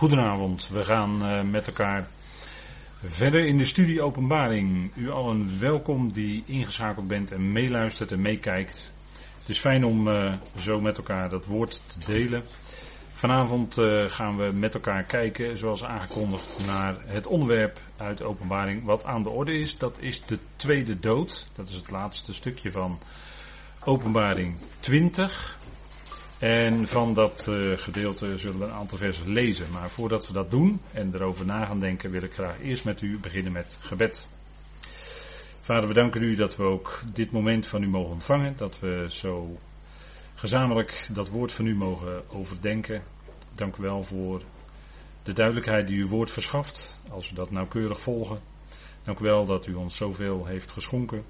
Goedenavond, we gaan uh, met elkaar verder in de studie Openbaring. U allen welkom die ingeschakeld bent en meeluistert en meekijkt. Het is fijn om uh, zo met elkaar dat woord te delen. Vanavond uh, gaan we met elkaar kijken, zoals aangekondigd, naar het onderwerp uit Openbaring wat aan de orde is. Dat is de tweede dood. Dat is het laatste stukje van Openbaring 20. En van dat uh, gedeelte zullen we een aantal versen lezen. Maar voordat we dat doen en erover na gaan denken, wil ik graag eerst met u beginnen met gebed. Vader, we danken u dat we ook dit moment van u mogen ontvangen. Dat we zo gezamenlijk dat woord van u mogen overdenken. Dank u wel voor de duidelijkheid die uw woord verschaft. Als we dat nauwkeurig volgen. Dank u wel dat u ons zoveel heeft geschonken.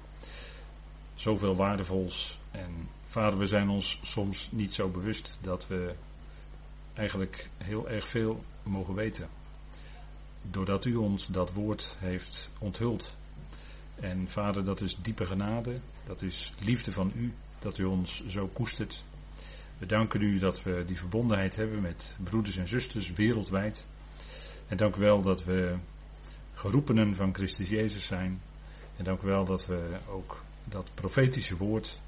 Zoveel waardevols. En Vader, we zijn ons soms niet zo bewust dat we eigenlijk heel erg veel mogen weten. Doordat u ons dat woord heeft onthuld. En Vader, dat is diepe genade, dat is liefde van u, dat u ons zo koestert. We danken u dat we die verbondenheid hebben met broeders en zusters wereldwijd. En dank u wel dat we geroepenen van Christus Jezus zijn. En dank u wel dat we ook dat profetische woord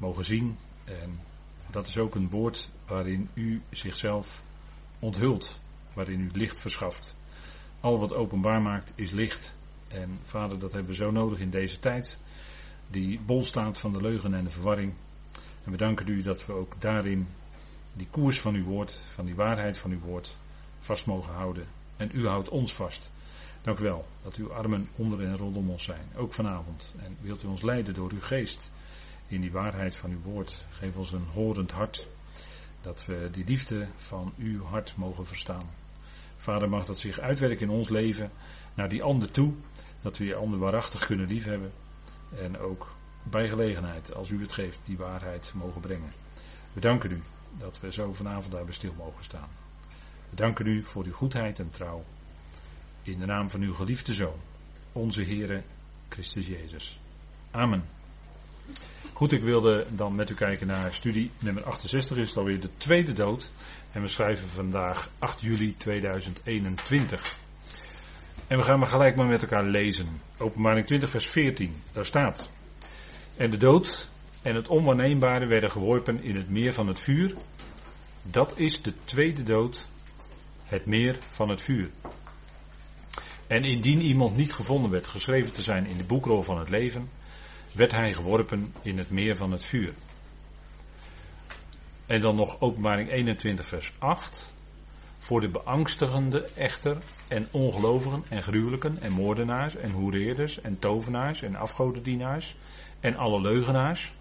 mogen zien. En dat is ook een woord waarin u zichzelf onthult, waarin u licht verschaft. Al wat openbaar maakt is licht. En vader, dat hebben we zo nodig in deze tijd, die bol staat van de leugen en de verwarring. En we danken u dat we ook daarin die koers van uw woord, van die waarheid van uw woord, vast mogen houden. En u houdt ons vast. Dank u wel dat uw armen onder en rondom ons zijn, ook vanavond. En wilt u ons leiden door uw geest in die waarheid van uw woord. Geef ons een horend hart, dat we die liefde van uw hart mogen verstaan. Vader, mag dat zich uitwerken in ons leven naar die ander toe, dat we die ander waarachtig kunnen liefhebben. En ook bij gelegenheid, als u het geeft, die waarheid mogen brengen. We danken u dat we zo vanavond daar stil mogen staan. We danken u voor uw goedheid en trouw. In de naam van uw geliefde Zoon, onze Heere Christus Jezus. Amen. Goed, ik wilde dan met u kijken naar studie nummer 68, is het alweer de tweede dood. En we schrijven vandaag 8 juli 2021. En we gaan maar gelijk maar met elkaar lezen. Openbaring 20, vers 14. Daar staat. En de dood en het onwaarneembare werden geworpen in het meer van het vuur. Dat is de tweede dood, het meer van het vuur. En indien iemand niet gevonden werd geschreven te zijn in de boekrol van het leven, werd hij geworpen in het meer van het vuur. En dan nog openbaring 21 vers 8. Voor de beangstigende echter en ongelovigen en gruwelijken en moordenaars en hoereerders en tovenaars en afgodendienaars en alle leugenaars.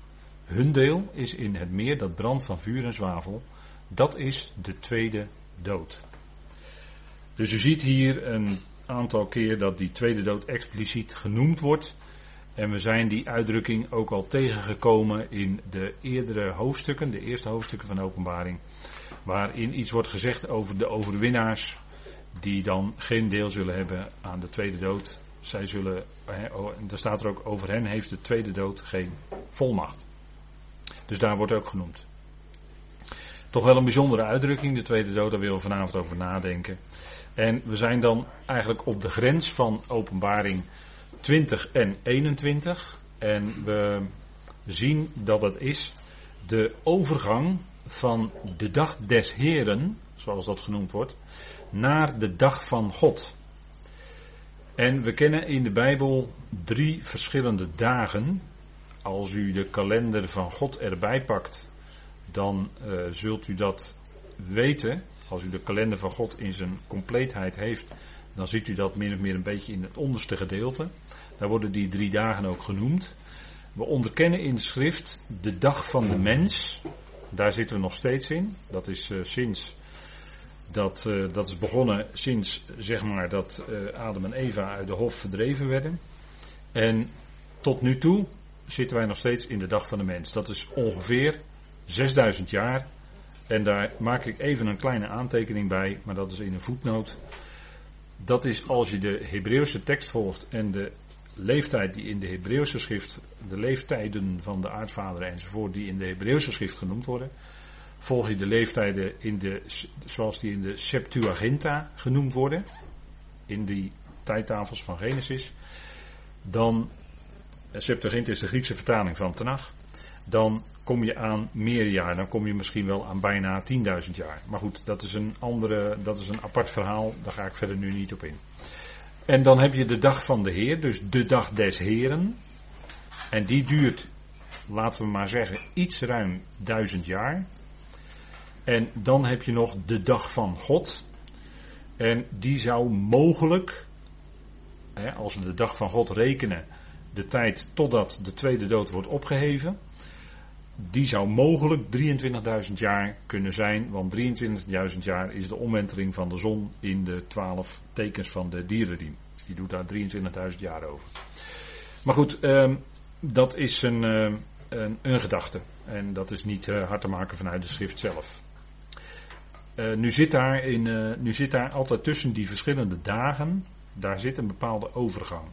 Hun deel is in het meer dat brandt van vuur en zwavel. Dat is de tweede dood. Dus u ziet hier een aantal keer dat die tweede dood expliciet genoemd wordt. En we zijn die uitdrukking ook al tegengekomen in de eerdere hoofdstukken, de eerste hoofdstukken van de openbaring. Waarin iets wordt gezegd over de overwinnaars die dan geen deel zullen hebben aan de tweede dood. Zij zullen, oh, daar staat er ook over hen heeft de tweede dood geen volmacht. Dus daar wordt ook genoemd. Toch wel een bijzondere uitdrukking, de tweede dood, daar willen we vanavond over nadenken. En we zijn dan eigenlijk op de grens van openbaring 20 en 21. En we zien dat het is de overgang van de dag des Heren, zoals dat genoemd wordt, naar de dag van God. En we kennen in de Bijbel drie verschillende dagen. Als u de kalender van God erbij pakt, dan uh, zult u dat weten. Als u de kalender van God in zijn compleetheid heeft, dan ziet u dat min of meer een beetje in het onderste gedeelte. Daar worden die drie dagen ook genoemd. We onderkennen in de schrift de dag van de mens. Daar zitten we nog steeds in. Dat is uh, sinds dat, uh, dat is begonnen sinds zeg maar dat uh, Adam en Eva uit de hof verdreven werden. En tot nu toe zitten wij nog steeds in de dag van de mens. Dat is ongeveer 6000 jaar. En daar maak ik even een kleine aantekening bij, maar dat is in een voetnoot. Dat is als je de Hebreeuwse tekst volgt en de leeftijd die in de Hebreeuwse schrift, de leeftijden van de aardvaderen enzovoort, die in de Hebreeuwse schrift genoemd worden, volg je de leeftijden in de, zoals die in de Septuaginta genoemd worden, in die tijdtafels van Genesis, dan, eh, Septuaginta is de Griekse vertaling van Tenach, dan kom je aan meer jaar. Dan kom je misschien wel aan bijna 10.000 jaar. Maar goed, dat is een andere, dat is een apart verhaal. Daar ga ik verder nu niet op in. En dan heb je de dag van de Heer, dus de dag des Heren. En die duurt, laten we maar zeggen, iets ruim duizend jaar. En dan heb je nog de dag van God. En die zou mogelijk, hè, als we de dag van God rekenen, de tijd totdat de tweede dood wordt opgeheven die zou mogelijk 23.000 jaar kunnen zijn, want 23.000 jaar is de omwenteling van de zon in de 12 tekens van de dierenriem. Die doet daar 23.000 jaar over. Maar goed, ehm, dat is een, uh, een, een, gedachte. En dat is niet uh, hard te maken vanuit de schrift zelf. Uh, nu, zit daar in, nu zit daar altijd tussen die verschillende dagen, daar zit een bepaalde overgang.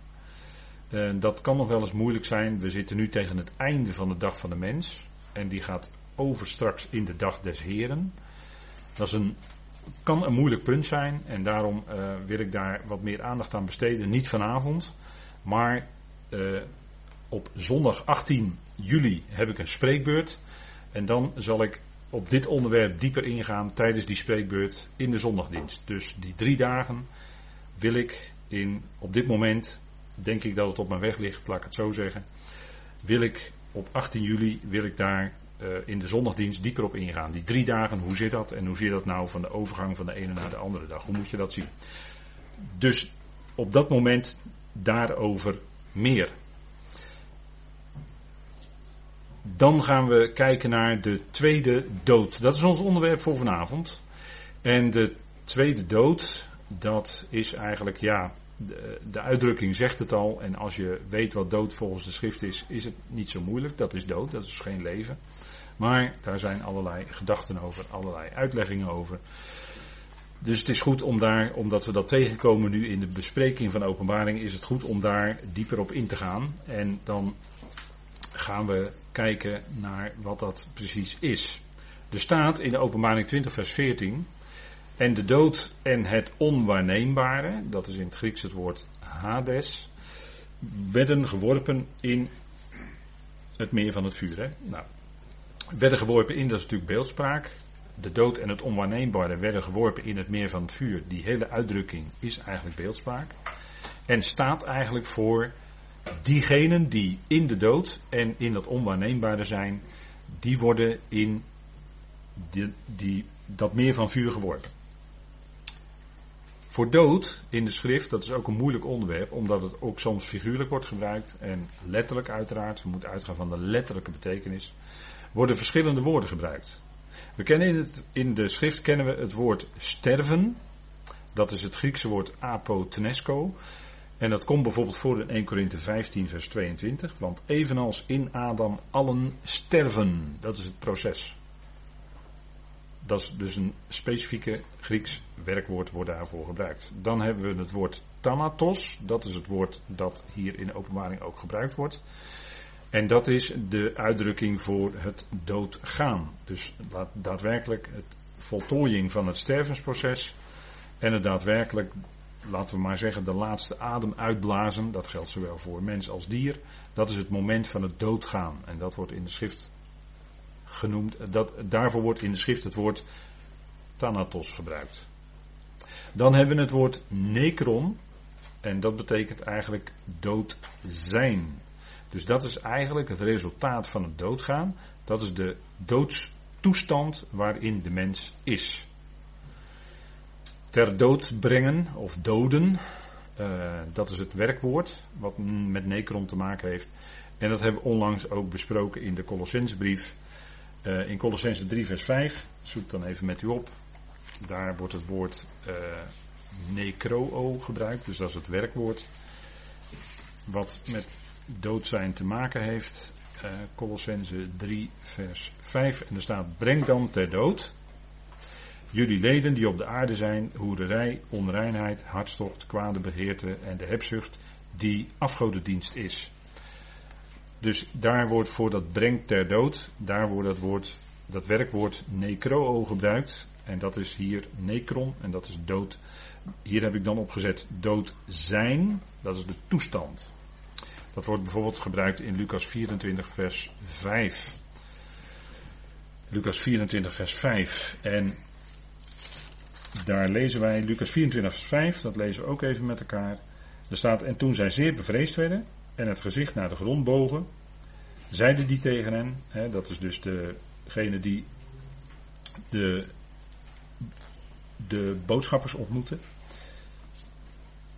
dat kan nog wel eens moeilijk zijn. We zitten nu tegen het einde van de dag van de mens. En die gaat over straks in de dag des Heren. Dat is een, kan een moeilijk punt zijn. En daarom uh, wil ik daar wat meer aandacht aan besteden. Niet vanavond. Maar uh, op zondag 18 juli heb ik een spreekbeurt. En dan zal ik op dit onderwerp dieper ingaan tijdens die spreekbeurt in de zondagdienst. Dus die drie dagen wil ik in, op dit moment, denk ik dat het op mijn weg ligt, laat ik het zo zeggen, wil ik op 18 juli wil ik daar uh, in de zondagdienst dieper op ingaan. Die drie dagen, hoe zit dat? En hoe zit dat nou van de overgang van de ene naar de andere dag? Hoe moet je dat zien? Dus op dat moment daarover meer. Dan gaan we kijken naar de tweede dood. Dat is ons onderwerp voor vanavond. En de tweede dood, dat is eigenlijk, ja, de, de, uitdrukking zegt het al. En als je weet wat dood volgens de schrift is, is het niet zo moeilijk. Dat is dood, dat is geen leven. Maar daar zijn allerlei gedachten over, allerlei uitleggingen over. Dus het is goed om daar, omdat we dat tegenkomen nu in de bespreking van openbaring, is het goed om daar dieper op in te gaan. En dan gaan we kijken naar wat dat precies is. Er staat in de openbaring 20 vers 14, en de dood en het onwaarneembare, dat is in het Grieks het woord Hades, werden geworpen in het meer van het vuur. Hè? Nou, werden geworpen in, dat is natuurlijk beeldspraak. De dood en het onwaarneembare werden geworpen in het meer van het vuur. Die hele uitdrukking is eigenlijk beeldspraak. En staat eigenlijk voor diegenen die in de dood en in dat onwaarneembare zijn, die worden in die, die, dat meer van vuur geworpen. Voor dood in de schrift, dat is ook een moeilijk onderwerp, omdat het ook soms figuurlijk wordt gebruikt en letterlijk uiteraard, we moeten uitgaan van de letterlijke betekenis, worden verschillende woorden gebruikt. We kennen in, het, in de schrift kennen we het woord sterven, dat is het Griekse woord apotnesco, en dat komt bijvoorbeeld voor in 1 Korinthe 15 vers 22, want evenals in Adam allen sterven, dat is het proces. Dat is dus een specifieke Grieks werkwoord wordt daarvoor gebruikt. Dan hebben we het woord thanatos. Dat is het woord dat hier in de openbaring ook gebruikt wordt. En dat is de uitdrukking voor het doodgaan. Dus daadwerkelijk het voltooiing van het stervensproces. En het daadwerkelijk, laten we maar zeggen, de laatste adem uitblazen. Dat geldt zowel voor mens als dier. Dat is het moment van het doodgaan. En dat wordt in de schrift genoemd. Dat, daarvoor wordt in de schrift het woord thanatos gebruikt. Dan hebben we het woord necron. En dat betekent eigenlijk dood zijn. Dus dat is eigenlijk het resultaat van het doodgaan. Dat is de doodstoestand waarin de mens is. Ter dood brengen of doden, uh, dat is het werkwoord wat met necron te maken heeft. En dat hebben we onlangs ook besproken in de Colossensbrief. Uh, in Colossense 3 vers 5, zoek dan even met u op. Daar wordt het woord uh, necroo gebruikt, dus dat is het werkwoord. Wat met dood zijn te maken heeft. Uh, Colossense 3 vers 5 en er staat breng dan ter dood. Jullie leden die op de aarde zijn, hoererij, onreinheid, hartstocht, kwade beheerte en de hebzucht die afgodendienst is. Dus daar wordt voor dat brengt ter dood, daar wordt dat woord dat werkwoord necroo gebruikt. En dat is hier necron en dat is dood. Hier heb ik dan opgezet dood zijn. Dat is de toestand. Dat wordt bijvoorbeeld gebruikt in Lucas 24 vers 5. Lucas 24 vers 5. En daar lezen wij Lucas 24 vers 5. Dat lezen we ook even met elkaar. Er staat, en toen zij zeer bevreesd werden en het gezicht naar de grond bogen, zeiden die tegen hen, hè, dat is dus degene die de, de boodschappers ontmoeten.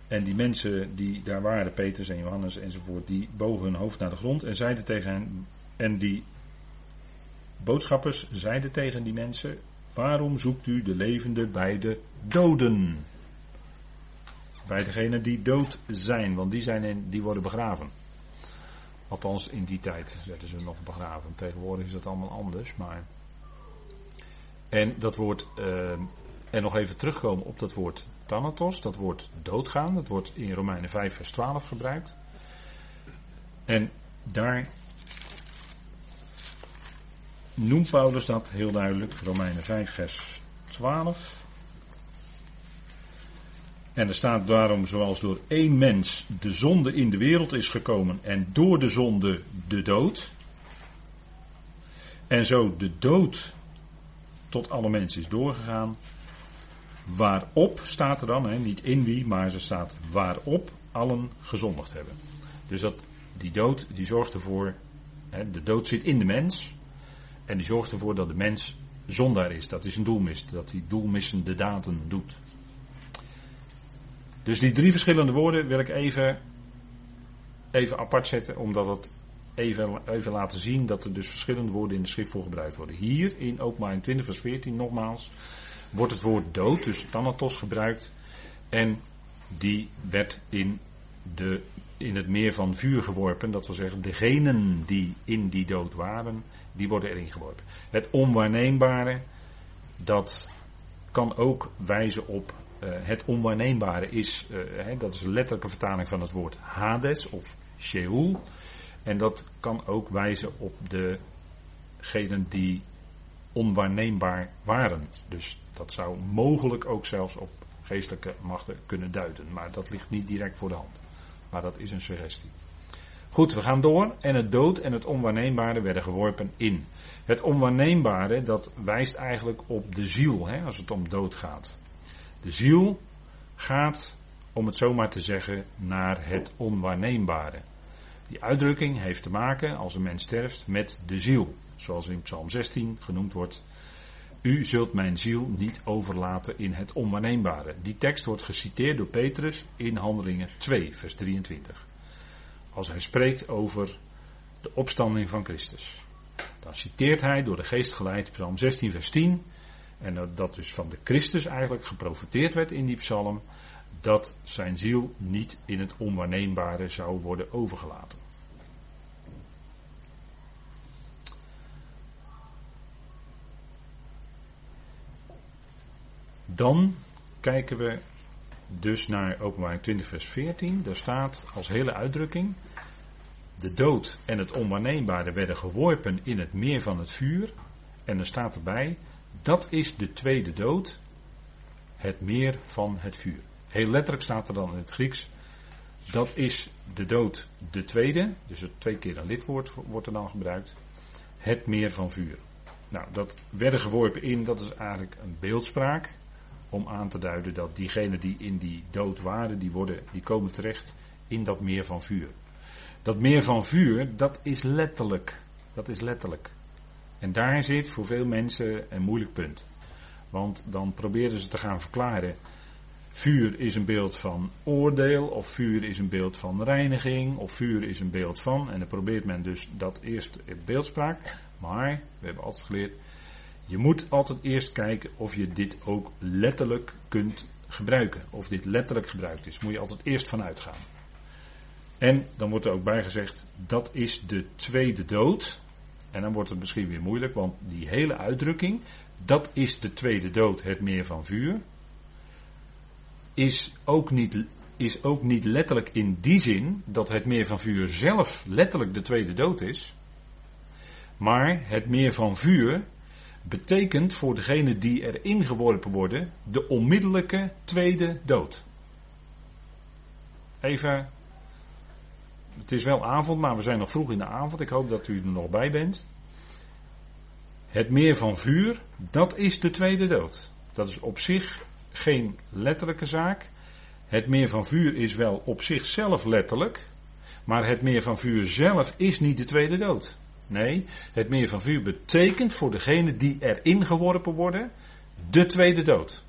En die mensen die daar waren, Petrus en Johannes enzovoort, die bogen hun hoofd naar de grond en zeiden tegen hen, en die boodschappers zeiden tegen die mensen, waarom zoekt u de levende bij de doden? Bij degenen die dood zijn, want die, zijn die worden begraven. Althans, in die tijd werden ze nog begraven. Tegenwoordig is dat allemaal anders, maar. En dat woord. Uh, en nog even terugkomen op dat woord thanatos, dat woord doodgaan. Dat wordt in Romeinen 5, vers 12 gebruikt. En daar noemt Paulus dat heel duidelijk, Romeinen 5, vers 12. En er staat daarom, zoals door één mens de zonde in de wereld is gekomen en door de zonde de dood. En zo de dood tot alle mensen is doorgegaan. Waarop staat er dan, hè, niet in wie, maar er staat waarop allen gezondigd hebben. Dus dat, die dood die zorgt ervoor, hè, de dood zit in de mens. En die zorgt ervoor dat de mens zondaar is. Dat is een doelmist. Dat hij doelmissende daden doet. Dus die drie verschillende woorden wil ik even, even apart zetten, omdat het even, even laten zien dat er dus verschillende woorden in de schrift voor gebruikt worden. Hier in openbaring 20 vers 14 nogmaals wordt het woord dood, dus thanatos gebruikt. En die werd in, de, in het meer van vuur geworpen. Dat wil zeggen, degenen die in die dood waren, die worden erin geworpen. Het onwaarneembare, dat kan ook wijzen op het onwaarneembare is, uh, dat is een letterlijke vertaling van het woord Hades of Sheol. En dat kan ook wijzen op degenen die onwaarneembaar waren. Dus dat zou mogelijk ook zelfs op geestelijke machten kunnen duiden. Maar dat ligt niet direct voor de hand. Maar dat is een suggestie. Goed, we gaan door. En het dood en het onwaarneembare werden geworpen in. Het onwaarneembare, dat wijst eigenlijk op de ziel, hè, als het om dood gaat. De ziel gaat, om het zomaar te zeggen, naar het onwaarneembare. Die uitdrukking heeft te maken, als een mens sterft, met de ziel. Zoals in Psalm 16 genoemd wordt. U zult mijn ziel niet overlaten in het onwaarneembare. Die tekst wordt geciteerd door Petrus in Handelingen 2, vers 23. Als hij spreekt over de opstanding van Christus. Dan citeert hij door de geest geleid Psalm 16, vers 10. En dat dus van de Christus eigenlijk geprofiteerd werd in die psalm. Dat zijn ziel niet in het onwaarneembare zou worden overgelaten. Dan kijken we dus naar openbaring 20 vers 14. Daar staat als hele uitdrukking. De dood en het onwaarneembare werden geworpen in het meer van het vuur. En er staat erbij, dat is de tweede dood, het meer van het vuur. Heel letterlijk staat er dan in het Grieks, dat is de dood de tweede, dus het twee keer een lidwoord wordt er dan gebruikt, het meer van vuur. Nou, dat werden geworpen in, dat is eigenlijk een beeldspraak om aan te duiden dat diegenen die in die dood waren, die, worden, die komen terecht in dat meer van vuur. Dat meer van vuur, dat is letterlijk. Dat is letterlijk. En daar zit voor veel mensen een moeilijk punt. Want dan proberen ze te gaan verklaren. Vuur is een beeld van oordeel, of vuur is een beeld van reiniging, of vuur is een beeld van. En dan probeert men dus dat eerst in beeldspraak. Maar, we hebben altijd geleerd, je moet altijd eerst kijken of je dit ook letterlijk kunt gebruiken. Of dit letterlijk gebruikt is. Moet je altijd eerst van uitgaan. En dan wordt er ook bijgezegd, dat is de tweede dood. En dan wordt het misschien weer moeilijk, want die hele uitdrukking, dat is de tweede dood, het meer van vuur, is ook niet, is ook niet letterlijk in die zin dat het meer van vuur zelf letterlijk de tweede dood is. Maar het meer van vuur betekent voor degene die erin geworpen worden de onmiddellijke tweede dood. Even, het is wel avond, maar we zijn nog vroeg in de avond. Ik hoop dat u er nog bij bent. Het meer van vuur, dat is de tweede dood. Dat is op zich geen letterlijke zaak. Het meer van vuur is wel op zichzelf letterlijk. Maar het meer van vuur zelf is niet de tweede dood. Nee, het meer van vuur betekent voor degene die erin geworpen worden, de tweede dood.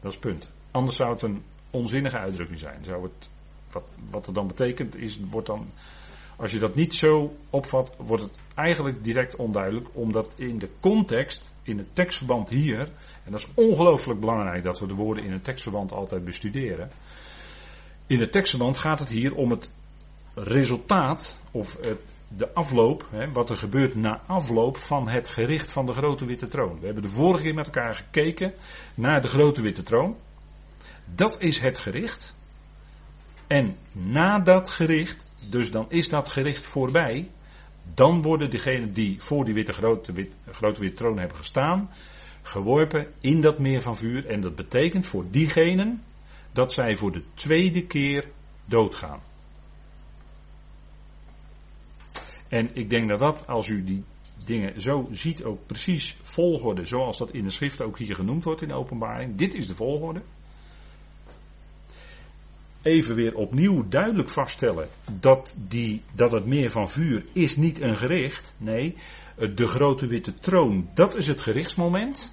Dat is punt. Anders zou het een onzinnige uitdrukking zijn. Zou het, wat, wat het dan betekent, is, wordt dan, als je dat niet zo opvat, wordt het eigenlijk direct onduidelijk, omdat in de context, in het tekstverband hier, en dat is ongelooflijk belangrijk dat we de woorden in het tekstverband altijd bestuderen. In het tekstverband gaat het hier om het resultaat, of het, de afloop, hè, wat er gebeurt na afloop van het gericht van de grote witte troon. We hebben de vorige keer met elkaar gekeken naar de grote witte troon. Dat is het gericht. En na dat gericht, dus dan is dat gericht voorbij, dan worden degenen die voor die witte grote, wit, grote witte troon hebben gestaan, geworpen in dat meer van vuur. En dat betekent voor diegenen dat zij voor de tweede keer doodgaan. En ik denk dat dat, als u die dingen zo ziet, ook precies volgorde, zoals dat in de schrift ook hier genoemd wordt in de openbaring. Dit is de volgorde. Even weer opnieuw duidelijk vaststellen dat, die, dat het meer van vuur is niet een gericht. Nee, de grote witte troon, dat is het gerichtsmoment.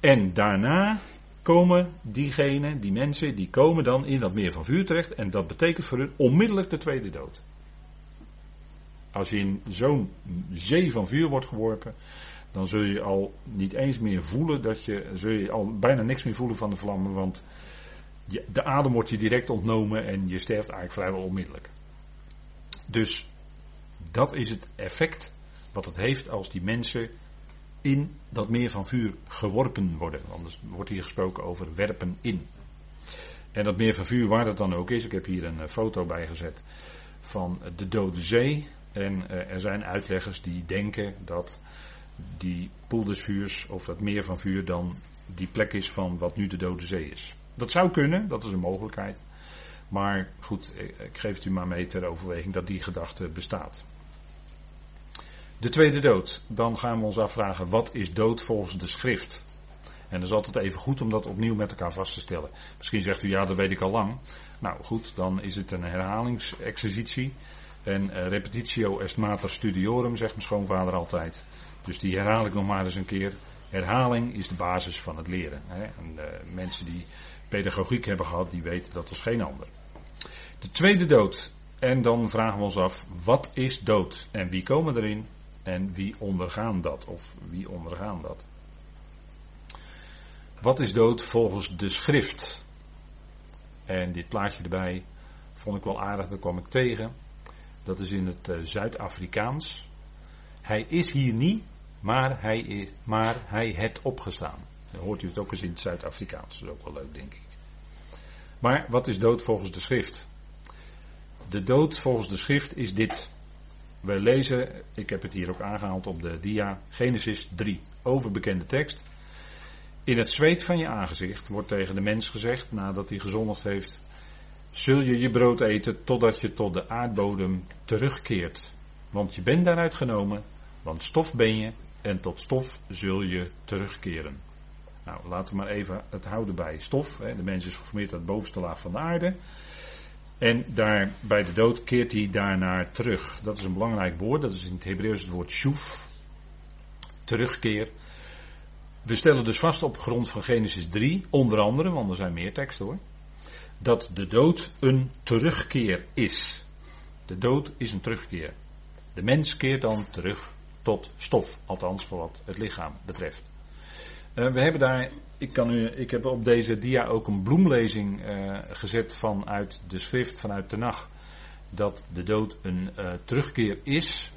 En daarna komen diegenen, die mensen, die komen dan in dat meer van vuur terecht. En dat betekent voor hun onmiddellijk de tweede dood. Als je in zo'n zee van vuur wordt geworpen, dan zul je al niet eens meer voelen dat je, zul je al bijna niks meer voelen van de vlammen, want de adem wordt je direct ontnomen en je sterft eigenlijk vrijwel onmiddellijk. Dus dat is het effect wat het heeft als die mensen in dat meer van vuur geworpen worden. Anders wordt hier gesproken over werpen in. En dat meer van vuur, waar dat dan ook is, ik heb hier een eh, foto bij gezet van de Dode Zee. En uh, er zijn uitleggers die denken dat die poel des vuurs of dat meer van vuur dan die plek is van wat nu de Dode Zee is. Dat zou kunnen, dat is een mogelijkheid. Maar goed, ik geef het u maar mee ter overweging dat die gedachte bestaat. De tweede dood. Dan gaan we ons afvragen, wat is dood volgens de schrift? En dat is altijd even goed om dat opnieuw met elkaar vast te stellen. Misschien zegt u, ja, dat weet ik al lang. Nou goed, dan is het een herhalingsexercitie. En uh, repetitio est mater studiorum, zegt mijn schoonvader altijd. Dus die herhaal ik nog maar eens een keer. Herhaling is de basis van het leren. Hè? En uh, mensen die pedagogiek hebben gehad, die weten dat als geen ander. De tweede dood. En dan vragen we ons af, wat is dood? En wie komen erin? En wie ondergaan dat? Of wie ondergaan dat? Wat is dood volgens de schrift? En dit plaatje erbij vond ik wel aardig, daar kwam ik tegen. Dat is in het uh, Zuid-Afrikaans. Hij is hier niet, maar hij, is, maar hij het opgestaan. Dan hoort u het ook eens in het Zuid-Afrikaans. Dat is ook wel leuk, denk ik. Maar wat is dood volgens de schrift? De dood volgens de schrift is dit. We lezen, ik heb het hier ook aangehaald op de dia, Genesis 3, overbekende tekst. In het zweet van je aangezicht wordt tegen de mens gezegd, nadat hij gezondigd heeft, zul je je brood eten totdat je tot de aardbodem terugkeert. Want je bent daaruit genomen, want stof ben je en tot stof zul je terugkeren. Nou, laten we maar even het houden bij stof. De mens is geformeerd uit de bovenste laag van de aarde. En daar bij de dood keert hij daarnaar terug. Dat is een belangrijk woord. Dat is in het Hebreeuws het woord shuf. Terugkeer. We stellen dus vast op grond van Genesis 3, onder andere, want er zijn meer teksten hoor, dat de dood een terugkeer is. De dood is een terugkeer. De mens keert dan terug tot stof, althans voor wat het lichaam betreft. Uh, we hebben daar, ik, kan ik heb op deze dia ook een bloemlezing uh, gezet vanuit de schrift, vanuit de nacht, dat de dood een uh, terugkeer is.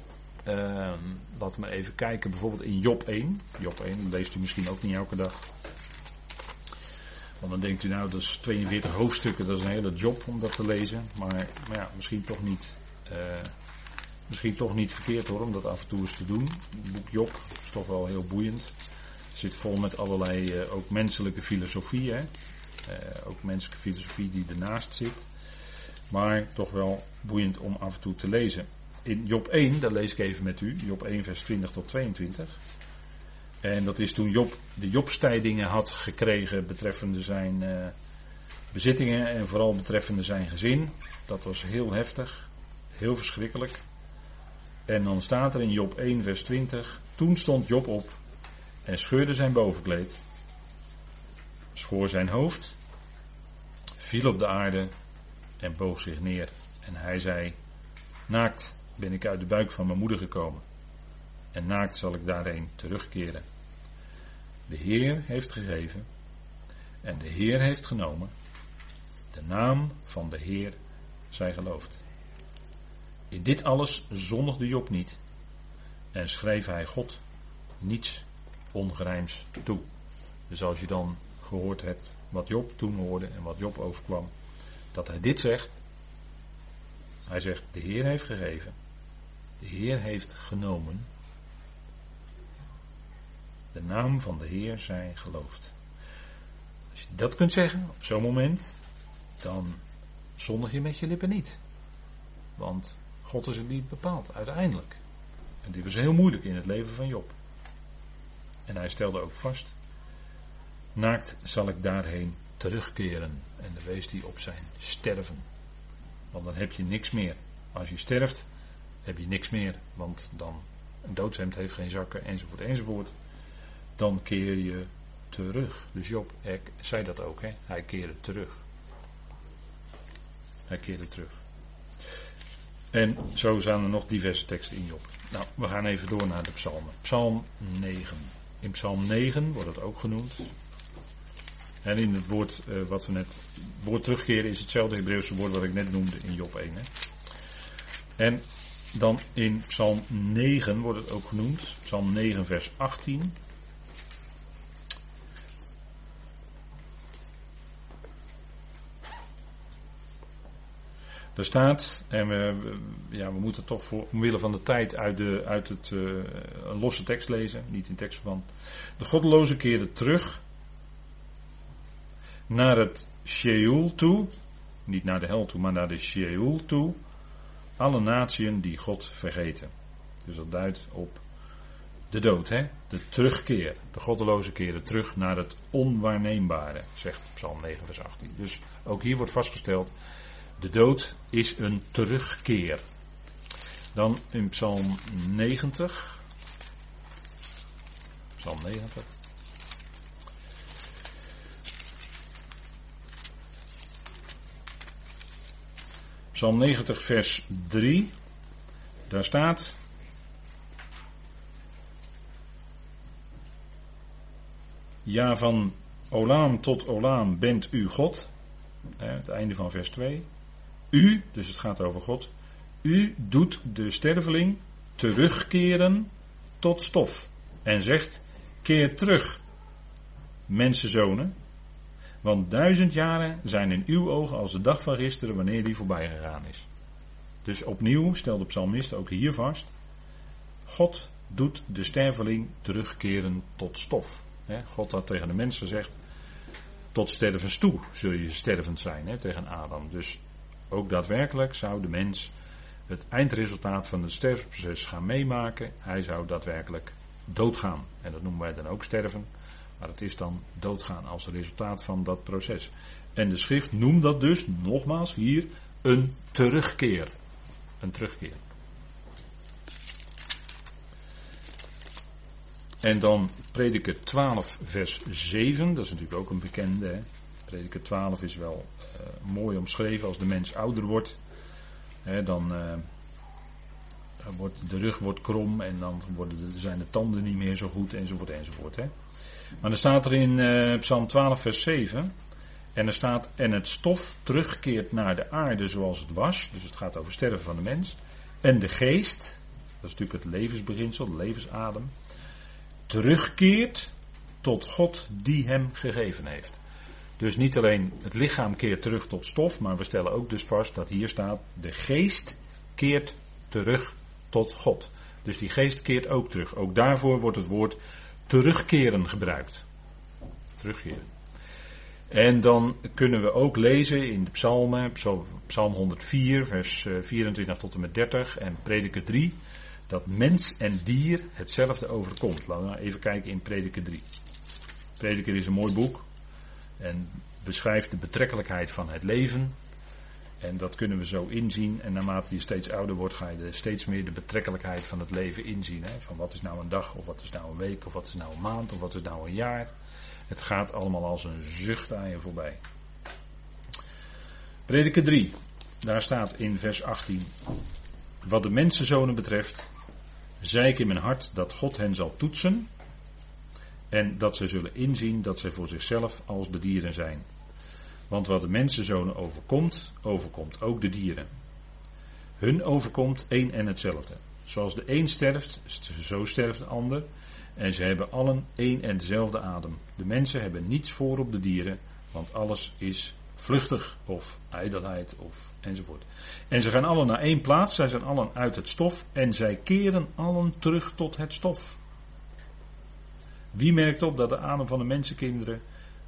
laten we even kijken, bijvoorbeeld in Job 1. Job 1 leest u misschien ook niet elke dag. Want dan denkt u nou, dat is 42 hoofdstukken, dat is een hele job om dat te lezen. Maar, maar ja, misschien toch niet misschien toch niet verkeerd hoor, om dat af en toe eens te doen. Het boek Job is toch wel heel boeiend. Zit vol met allerlei uh, ook menselijke filosofie. Hè? Uh, ook menselijke filosofie die ernaast zit. Maar toch wel boeiend om af en toe te lezen. In Job 1, dat lees ik even met u. Job 1 vers 20 tot 22. En dat is toen Job de Jobstijdingen had gekregen betreffende zijn uh, bezittingen en vooral betreffende zijn gezin. Dat was heel heftig, heel verschrikkelijk. En dan staat er in Job 1 vers 20, toen stond Job op en scheurde zijn bovenkleed, schoor zijn hoofd, viel op de aarde en boog zich neer. En hij zei, naakt ben ik uit de buik van mijn moeder gekomen en naakt zal ik daarheen terugkeren. De Heer heeft gegeven en de Heer heeft genomen. De naam van de Heer zij geloofd. In dit alles zondigde Job niet en schreef hij God niets ongerijms toe. Dus als je dan gehoord hebt wat Job toen hoorde en wat Job overkwam, dat hij dit zegt. Hij zegt, de Heer heeft gegeven, de Heer heeft genomen de naam van de Heer zij geloofd. Als je dat kunt zeggen op zo'n moment, dan zondig je met je lippen niet. Want God is het niet bepaald, uiteindelijk. En dit was heel moeilijk in het leven van Job. En hij stelde ook vast: Naakt zal ik daarheen terugkeren. En dan wees hij op zijn sterven. Want dan heb je niks meer. Als je sterft, heb je niks meer. Want dan een doodshemd heeft geen zakken, enzovoort, enzovoort dan keer je terug. Dus Job zei dat ook, hè? hij keerde terug. Hij keerde terug. En zo zijn er nog diverse teksten in Job. Nou, we gaan even door naar de psalmen. Psalm 9. In psalm 9 wordt het ook genoemd. En in het woord uh, wat we net. Woord terugkeren is hetzelfde Hebreeuwse woord wat ik net noemde in Job 1. Hè. En dan in Psalm 9 wordt het ook genoemd. Psalm 9, vers 18. Er staat, en we, ja, we moeten toch voor, omwille van de tijd uit, de, uit het een losse tekst lezen, niet in tekstverband. De goddeloze keerde terug naar het Sheol toe, niet naar de hel toe, maar naar de Sheol toe. Alle natieën die God vergeten. Dus dat duidt op de dood, hè? de terugkeer. De goddeloze keren terug naar het onwaarneembare, zegt Psalm 9, vers 18. Dus ook hier wordt vastgesteld de dood is een terugkeer. Dan in Psalm 90. Psalm 90. Psalm 90, vers 3. Daar staat. Ja, van Olaam tot Olaam bent u God. Het einde van vers 2. U, dus het gaat over God, u doet de sterveling terugkeren tot stof. En zegt, keer terug, mensenzonen, want duizend jaren zijn in uw ogen als de dag van gisteren wanneer die voorbij gegaan is. Dus opnieuw stelt de psalmist ook hier vast, God doet de sterveling terugkeren tot stof. God had tegen de mensen gezegd, tot stervens toe zul je stervend zijn, tegen Adam. Dus ook daadwerkelijk zou de mens het eindresultaat van het sterfproces gaan meemaken. Hij zou daadwerkelijk doodgaan. En dat noemen wij dan ook sterven. Maar het is dan doodgaan als resultaat van dat proces. En de schrift noemt dat dus, nogmaals hier, een terugkeer. Een terugkeer. En dan prediker 12 vers 7, dat is natuurlijk ook een bekende. Prediker 12 is wel mooi omschreven als de mens ouder wordt. Hè, dan, uh, dan wordt de rug wordt krom en dan worden de, zijn de tanden niet meer zo goed enzovoort enzovoort. Hè. Maar dan staat er in uh, Psalm 12 vers 7. En er staat, en het stof terugkeert naar de aarde zoals het was. Dus het gaat over sterven van de mens. En de geest, dat is natuurlijk het levensbeginsel, de levensadem. Terugkeert tot God die hem gegeven heeft. Dus niet alleen het lichaam keert terug tot stof, maar we stellen ook dus vast dat hier staat: de geest keert terug tot God. Dus die geest keert ook terug. Ook daarvoor wordt het woord terugkeren gebruikt. Terugkeren. En dan kunnen we ook lezen in de psalmen, psalm 104, vers 24 tot en met 30 en prediker 3, dat mens en dier hetzelfde overkomt. Laten we nou even kijken in prediker 3. Prediker is een mooi boek en beschrijft de betrekkelijkheid van het leven. En dat kunnen we zo inzien. En naarmate je steeds ouder wordt, ga je steeds meer de betrekkelijkheid van het leven inzien. Hè? Van wat is nou een dag, of wat is nou een week, of wat is nou een maand, of wat is nou een jaar. Het gaat allemaal als een zucht aan je voorbij. Prediker 3, daar staat in vers 18. Wat de mensenzonen betreft, zei ik in mijn hart dat God hen zal toetsen. En dat zij zullen inzien dat zij voor zichzelf als de dieren zijn. Want wat de mensenzonen overkomt, overkomt ook de dieren. Hun overkomt één en hetzelfde. Zoals de een sterft, zo sterft de ander. En ze hebben allen één en dezelfde adem. De mensen hebben niets voor op de dieren, want alles is vluchtig of ijdelheid of enzovoort. En ze gaan allen naar één plaats, zij zijn allen uit het stof en zij keren allen terug tot het stof. Wie merkt op dat de adem van de mensenkinderen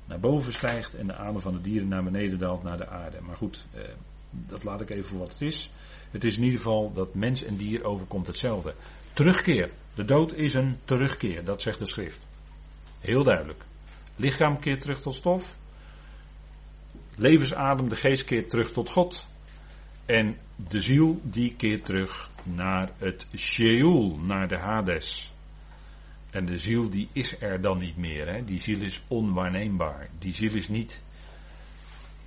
naar boven stijgt en de adem van de dieren naar beneden daalt naar de aarde? Maar goed, eh, dat laat ik even voor wat het is. Het is in ieder geval dat mens en dier overkomt hetzelfde. Terugkeer. De dood is een terugkeer, dat zegt de schrift. Heel duidelijk. Lichaam keert terug tot stof. Levensadem, de geest keert terug tot God. En de ziel die keert terug naar het Sheol, naar de Hades. En de ziel die is er dan niet meer. Hè? Die ziel is onwaarneembaar. Die ziel is niet.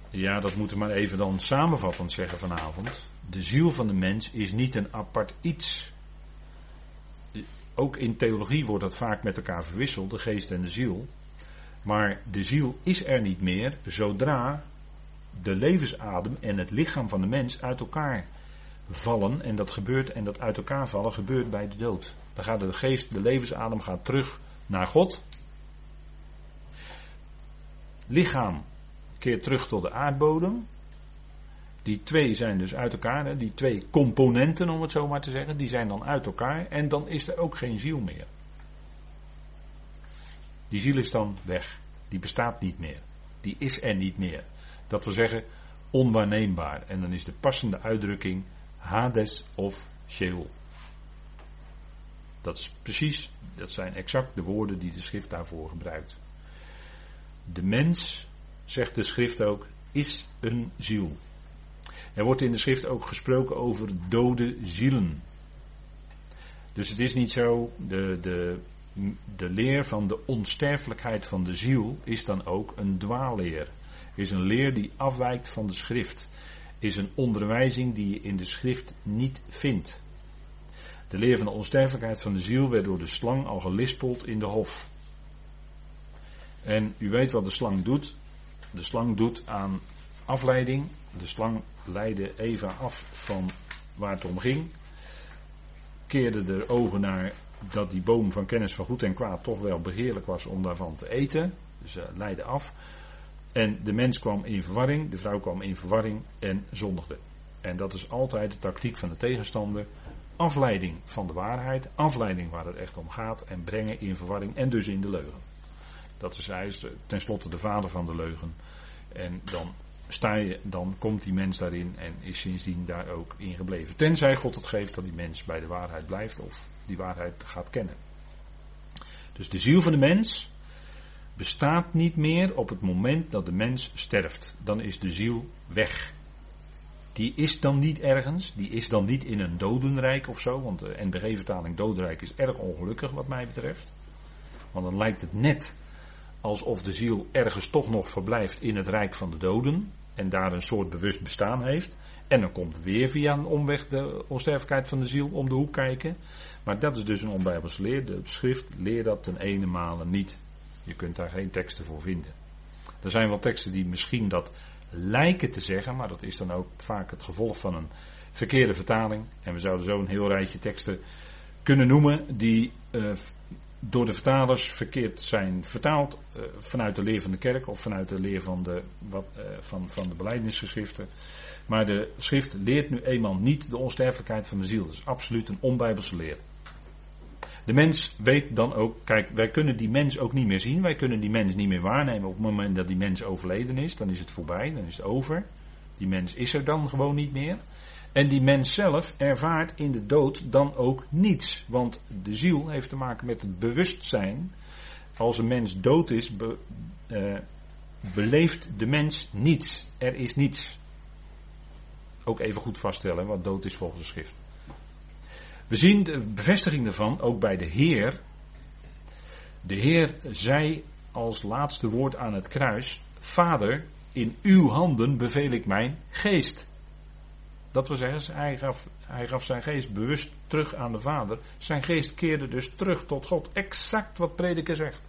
Ja, dat moeten we maar even dan samenvattend zeggen vanavond. De ziel van de mens is niet een apart iets. Ook in theologie wordt dat vaak met elkaar verwisseld, de geest en de ziel. Maar de ziel is er niet meer zodra de levensadem en het lichaam van de mens uit elkaar vallen. En dat gebeurt, en dat uit elkaar vallen gebeurt bij de dood. Dan gaat de geest, de levensadem gaat terug naar God. Lichaam keert terug tot de aardbodem. Die twee zijn dus uit elkaar, die twee componenten om het zo maar te zeggen, die zijn dan uit elkaar en dan is er ook geen ziel meer. Die ziel is dan weg, die bestaat niet meer, die is er niet meer. Dat wil zeggen onwaarneembaar en dan is de passende uitdrukking Hades of Sheol. Dat is precies, dat zijn exact de woorden die de schrift daarvoor gebruikt. De mens, zegt de schrift ook, is een ziel. Er wordt in de schrift ook gesproken over dode zielen. Dus het is niet zo, de, de, de leer van de onsterfelijkheid van de ziel is dan ook een dwaalleer. Is een leer die afwijkt van de schrift. Is een onderwijzing die je in de schrift niet vindt. De leer van de onsterfelijkheid van de ziel werd door de slang al gelispeld in de hof. En u weet wat de slang doet. De slang doet aan afleiding. De slang leidde Eva af van waar het om ging. Keerde de ogen naar dat die boom van kennis van goed en kwaad toch wel beheerlijk was om daarvan te eten. Dus uh, leidde af. En de mens kwam in verwarring, de vrouw kwam in verwarring en zondigde. En dat is altijd de tactiek van de tegenstander. Afleiding van de waarheid, afleiding waar het echt om gaat en brengen in verwarring en dus in de leugen. Dat is, hij tenslotte de vader van de leugen. En dan sta je, dan komt die mens daarin en is sindsdien daar ook in gebleven. Tenzij God het geeft dat die mens bij de waarheid blijft of die waarheid gaat kennen. Dus de ziel van de mens bestaat niet meer op het moment dat de mens sterft. Dan is de ziel weg. Die is dan niet ergens, die is dan niet in een dodenrijk of zo, want de NBG-vertaling dodenrijk is erg ongelukkig wat mij betreft. Want dan lijkt het net alsof de ziel ergens toch nog verblijft in het rijk van de doden en daar een soort bewust bestaan heeft. En dan komt weer via een omweg de onsterfelijkheid van de ziel om de hoek kijken. Maar dat is dus een onbijbelse leer. De schrift leert dat ten ene male niet. Je kunt daar geen teksten voor vinden. Er zijn wel teksten die misschien dat lijken te zeggen, maar dat is dan ook vaak het gevolg van een verkeerde vertaling. En we zouden zo een heel rijtje teksten kunnen noemen die uh, door de vertalers verkeerd zijn vertaald uh, vanuit de leer van de kerk of vanuit de leer van de, wat, uh, van, van de. Maar de schrift leert nu eenmaal niet de onsterfelijkheid van de ziel. Dat is absoluut een onbijbelse leer. De mens weet dan ook, kijk, wij kunnen die mens ook niet meer zien. Wij kunnen die mens niet meer waarnemen op het moment dat die mens overleden is. Dan is het voorbij, dan is het over. Die mens is er dan gewoon niet meer. En die mens zelf ervaart in de dood dan ook niets. Want de ziel heeft te maken met het bewustzijn. Als een mens dood is, be, uh, beleeft de mens niets. Er is niets. Ook even goed vaststellen wat dood is volgens de schrift. We zien de bevestiging daarvan ook bij de Heer. De Heer zei als laatste woord aan het kruis: Vader, in uw handen beveel ik mijn geest. Dat wil zeggen, hij gaf, hij gaf zijn geest bewust terug aan de Vader. Zijn geest keerde dus terug tot God. Exact wat prediker zegt.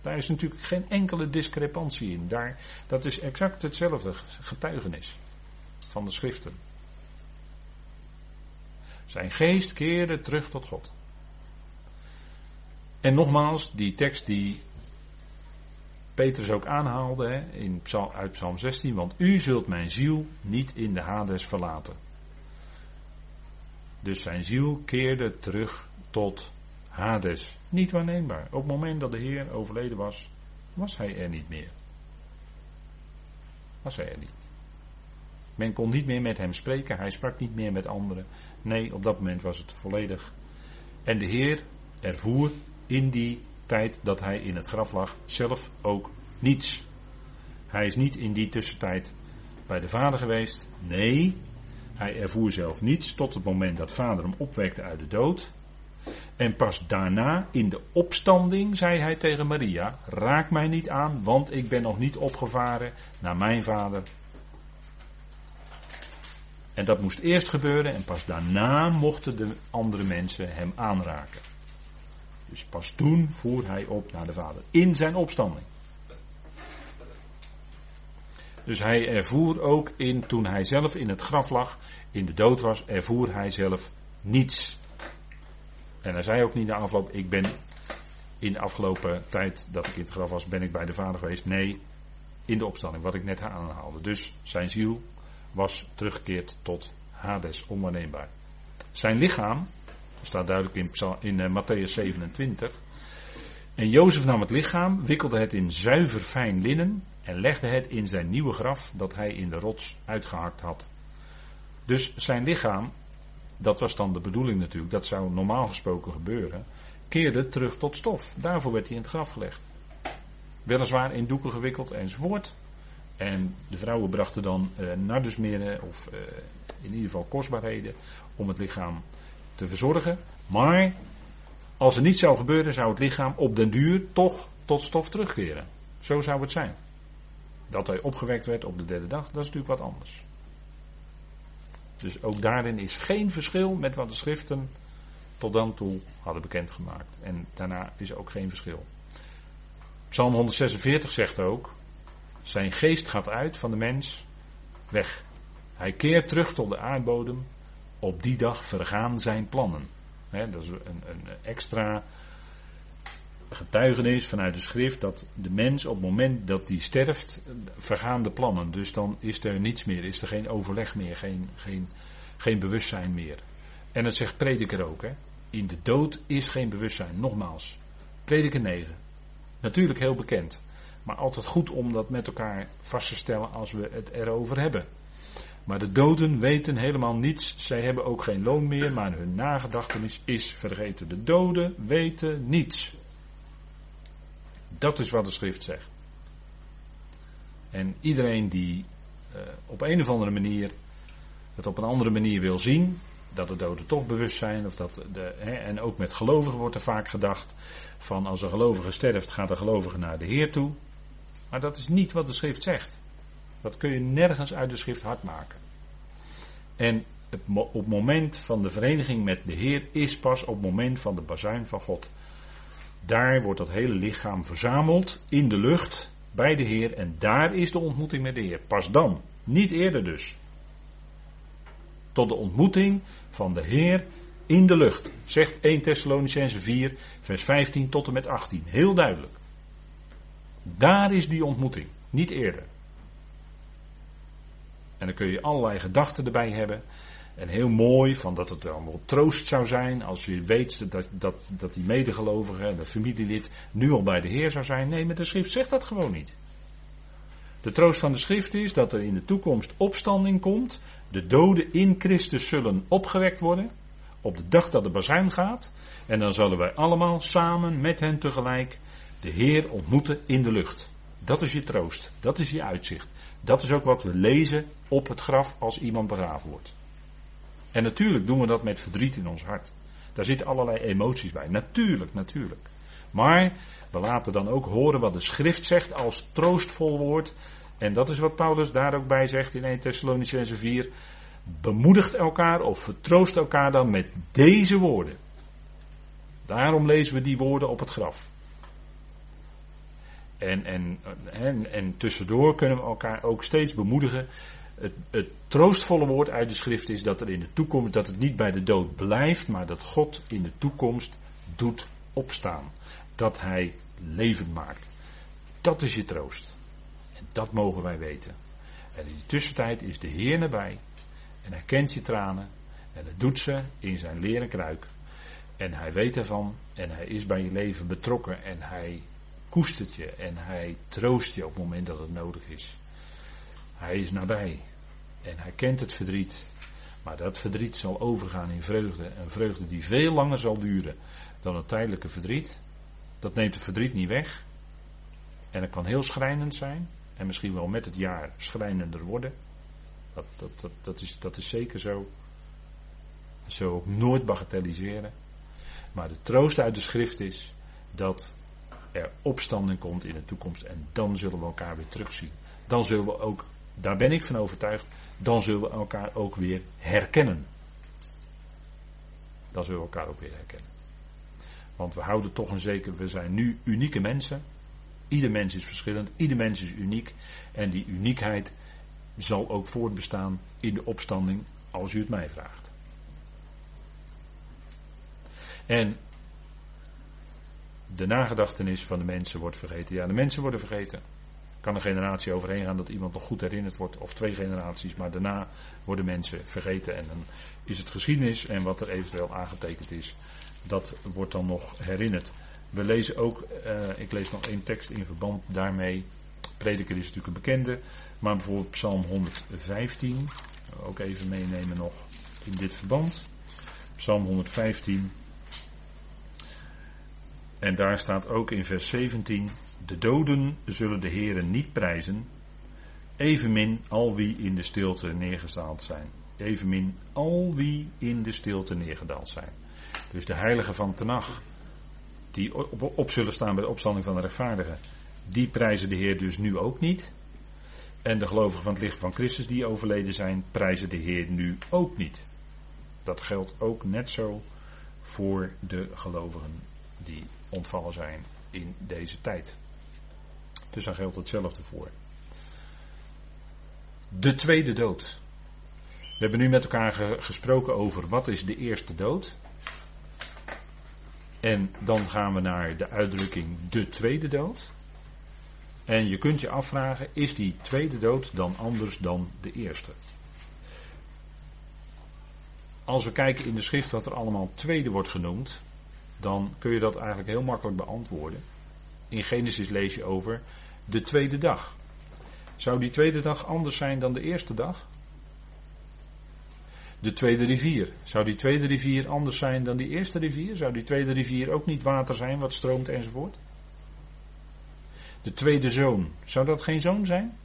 Daar is natuurlijk geen enkele discrepantie in. Daar, dat is exact hetzelfde getuigenis van de schriften. Zijn geest keerde terug tot God. En nogmaals, die tekst die Petrus ook aanhaalde in Psalm, uit Psalm 16, want u zult mijn ziel niet in de Hades verlaten. Dus zijn ziel keerde terug tot Hades. Niet waarneembaar. Op het moment dat de Heer overleden was, was hij er niet meer. Was hij er niet. Men kon niet meer met hem spreken, hij sprak niet meer met anderen. Nee, op dat moment was het volledig. En de Heer ervoer in die tijd dat hij in het graf lag zelf ook niets. Hij is niet in die tussentijd bij de vader geweest. Nee, hij ervoer zelf niets tot het moment dat vader hem opwekte uit de dood. En pas daarna, in de opstanding, zei hij tegen Maria: Raak mij niet aan, want ik ben nog niet opgevaren naar mijn vader. En dat moest eerst gebeuren en pas daarna mochten de andere mensen hem aanraken. Dus pas toen voer hij op naar de Vader. In zijn opstanding. Dus hij ervoer ook in, toen hij zelf in het graf lag, in de dood was, ervoer hij zelf niets. En hij zei ook niet na afloop, ik ben in de afgelopen tijd dat ik in het graf was, ben ik bij de Vader geweest. Nee, in de opstanding, wat ik net aanhaalde. Dus zijn ziel was teruggekeerd tot Hades, onwaarneembaar. Zijn lichaam staat duidelijk in, in uh, Matthäus 27. En Jozef nam het lichaam, wikkelde het in zuiver fijn linnen en legde het in zijn nieuwe graf dat hij in de rots uitgehakt had. Dus zijn lichaam, dat was dan de bedoeling natuurlijk, dat zou normaal gesproken gebeuren, keerde terug tot stof. Daarvoor werd hij in het graf gelegd. Weliswaar in doeken gewikkeld enzovoort. En de vrouwen brachten dan uh, nardusmeren of uh, in ieder geval kostbaarheden om het lichaam te verzorgen. Maar als er niets zou gebeuren, zou het lichaam op den duur toch tot stof terugkeren. Zo zou het zijn. Dat hij opgewekt werd op de derde dag, dat is natuurlijk wat anders. Dus ook daarin is geen verschil met wat de schriften tot dan toe hadden bekendgemaakt. En daarna is ook geen verschil. Psalm 146 zegt ook: Zijn geest gaat uit van de mens weg. Hij keert terug tot de aardbodem op die dag vergaan zijn plannen. dat is een, een, extra getuigenis vanuit de schrift dat de mens op het moment dat hij sterft, vergaan de plannen. Dus dan is er niets meer, is er geen overleg meer, geen, geen, geen bewustzijn meer. En dat zegt prediker ook. Hè. In de dood is geen bewustzijn. Nogmaals, prediker 9. Natuurlijk heel bekend. Maar altijd goed om dat met elkaar vast te stellen als we het erover hebben. Maar de doden weten helemaal niets. Zij hebben ook geen loon meer, maar hun nagedachtenis is vergeten. De doden weten niets. Dat is wat de schrift zegt. En iedereen die uh, op een of andere manier het op een andere manier wil zien, dat de doden toch bewust zijn, of dat de, hè, en ook met gelovigen wordt er vaak gedacht van als een gelovige sterft, gaat de gelovige naar de Heer toe. Maar dat is niet wat de schrift zegt. Dat kun je nergens uit de schrift hard maken. En het, op het moment van de vereniging met de Heer is pas op het moment van de bazuin van God. Daar wordt dat hele lichaam verzameld in de lucht bij de Heer en daar is de ontmoeting met de Heer. Pas dan, niet eerder dus. Tot de ontmoeting van de Heer in de lucht. Zegt 1 Thessalonicense 4, vers 15 tot en met 18. Heel duidelijk. Daar is die ontmoeting, niet eerder. En dan kun je allerlei gedachten erbij hebben. En heel mooi, van dat het allemaal troost zou zijn als je weet dat, dat, dat die medegelovige, de familielid, nu al bij de Heer zou zijn. Nee, maar de schrift zegt dat gewoon niet. De troost van de schrift is dat er in de toekomst opstanding komt. De doden in Christus zullen opgewekt worden. Op de dag dat de bazuin gaat. En dan zullen wij allemaal samen met hen tegelijk de Heer ontmoeten in de lucht. Dat is je troost. Dat is je uitzicht. Dat is ook wat we lezen op het graf als iemand begraven wordt. En natuurlijk doen we dat met verdriet in ons hart. Daar zitten allerlei emoties bij. Natuurlijk, natuurlijk. Maar we laten dan ook horen wat de schrift zegt als troostvol woord. En dat is wat Paulus daar ook bij zegt in 1 Thessalonicense 4. Bemoedigt elkaar of vertroost elkaar dan met deze woorden. Daarom lezen we die woorden op het graf. En, en, en, en tussendoor kunnen we elkaar ook steeds bemoedigen. Het, het, troostvolle woord uit de schrift is dat er in de toekomst, dat het niet bij de dood blijft, maar dat God in de toekomst doet opstaan. Dat Hij levend maakt. Dat is je troost. En dat mogen wij weten. En in de tussentijd is de Heer nabij. En hij kent je tranen. En dat doet ze in zijn leren kruik. En hij weet ervan. En hij is bij je leven betrokken. En hij koestert je. En hij troost je op het moment dat het nodig is. Hij is nabij. En hij kent het verdriet. Maar dat verdriet zal overgaan in vreugde. Een vreugde die veel langer zal duren dan het tijdelijke verdriet. Dat neemt het verdriet niet weg. En het kan heel schrijnend zijn. En misschien wel met het jaar schrijnender worden. Dat, dat, dat, dat, is, dat is zeker zo. We ook nooit bagatelliseren. Maar de troost uit de schrift is dat er opstanding komt in de toekomst. En dan zullen we elkaar weer terugzien. Dan zullen we ook, daar ben ik van overtuigd, dan zullen we elkaar ook weer herkennen. Dan zullen we elkaar ook weer herkennen. Want we houden toch een zeker, we zijn nu unieke mensen. Ieder mens is verschillend, ieder mens is uniek. En die uniekheid zal ook voortbestaan in de opstanding als u het mij vraagt. En de nagedachtenis van de mensen wordt vergeten. Ja, de mensen worden vergeten. Kan een generatie overheen gaan dat iemand nog goed herinnerd wordt, of twee generaties, maar daarna worden mensen vergeten. En dan is het geschiedenis en wat er eventueel aangetekend is, dat wordt dan nog herinnerd. We lezen ook, uh, ik lees nog één tekst in verband daarmee. Prediker is natuurlijk een bekende, maar bijvoorbeeld Psalm 115, ook even meenemen nog in dit verband. Psalm 115. En daar staat ook in vers 17: De doden zullen de Heeren niet prijzen, evenmin al wie in de stilte neergedaald zijn. Evenmin al wie in de stilte neergedaald zijn. Dus de heiligen van Tenach, die op, op zullen staan bij de opstanding van de rechtvaardigen, die prijzen de Heer dus nu ook niet. En de gelovigen van het licht van Christus die overleden zijn, prijzen de Heer nu ook niet. Dat geldt ook net zo voor de gelovigen die ontvallen zijn in deze tijd. Dus daar geldt hetzelfde voor. De tweede dood. We hebben nu met elkaar gesproken over wat is de eerste dood. En dan gaan we naar de uitdrukking de tweede dood. En je kunt je afvragen, is die tweede dood dan anders dan de eerste? Als we kijken in de schrift wat er allemaal tweede wordt genoemd, dan kun je dat eigenlijk heel makkelijk beantwoorden. In Genesis lees je over de tweede dag. Zou die tweede dag anders zijn dan de eerste dag? De tweede rivier. Zou die tweede rivier anders zijn dan die eerste rivier? Zou die tweede rivier ook niet water zijn wat stroomt enzovoort? De tweede zoon. Zou dat geen zoon zijn?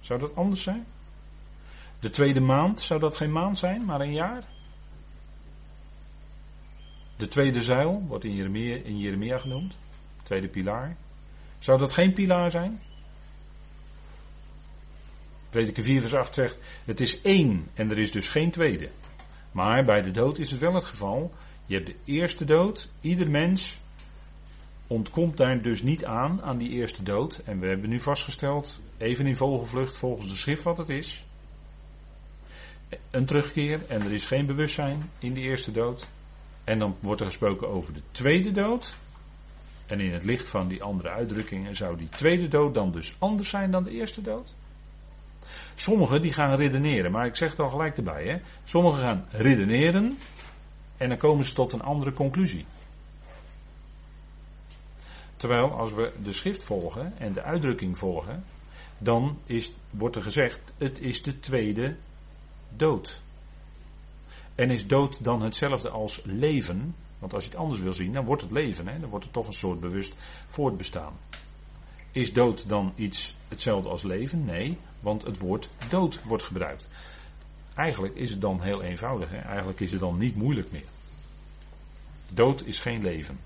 Zou dat anders zijn? De tweede maand. Zou dat geen maand zijn, maar een jaar? De tweede zuil wordt in Jeremia, Jeremia genoemd. Tweede pilaar. Zou dat geen pilaar zijn? Prediker 4 vers 8 zegt, het is één en er is dus geen tweede. Maar bij de dood is het wel het geval. Je hebt de eerste dood. Ieder mens ontkomt daar dus niet aan, aan die eerste dood. En we hebben nu vastgesteld, even in vogelvlucht volgens de schrift wat het is. een terugkeer en er is geen bewustzijn in de eerste dood. En dan wordt er gesproken over de tweede dood. En in het licht van die andere uitdrukkingen zou die tweede dood dan dus anders zijn dan de eerste dood? Sommigen die gaan redeneren, maar ik zeg het al gelijk erbij. Hè? Sommigen gaan redeneren en dan komen ze tot een andere conclusie. Terwijl als we de schrift volgen en de uitdrukking volgen, dan is, wordt er gezegd, het is de tweede dood. En is dood dan hetzelfde als leven? Want als je het anders wil zien, dan wordt het leven. Hè? Dan wordt het toch een soort bewust voortbestaan. Is dood dan iets hetzelfde als leven? Nee, want het woord dood wordt gebruikt. Eigenlijk is het dan heel eenvoudig. Hè? Eigenlijk is het dan niet moeilijk meer. Dood is geen leven.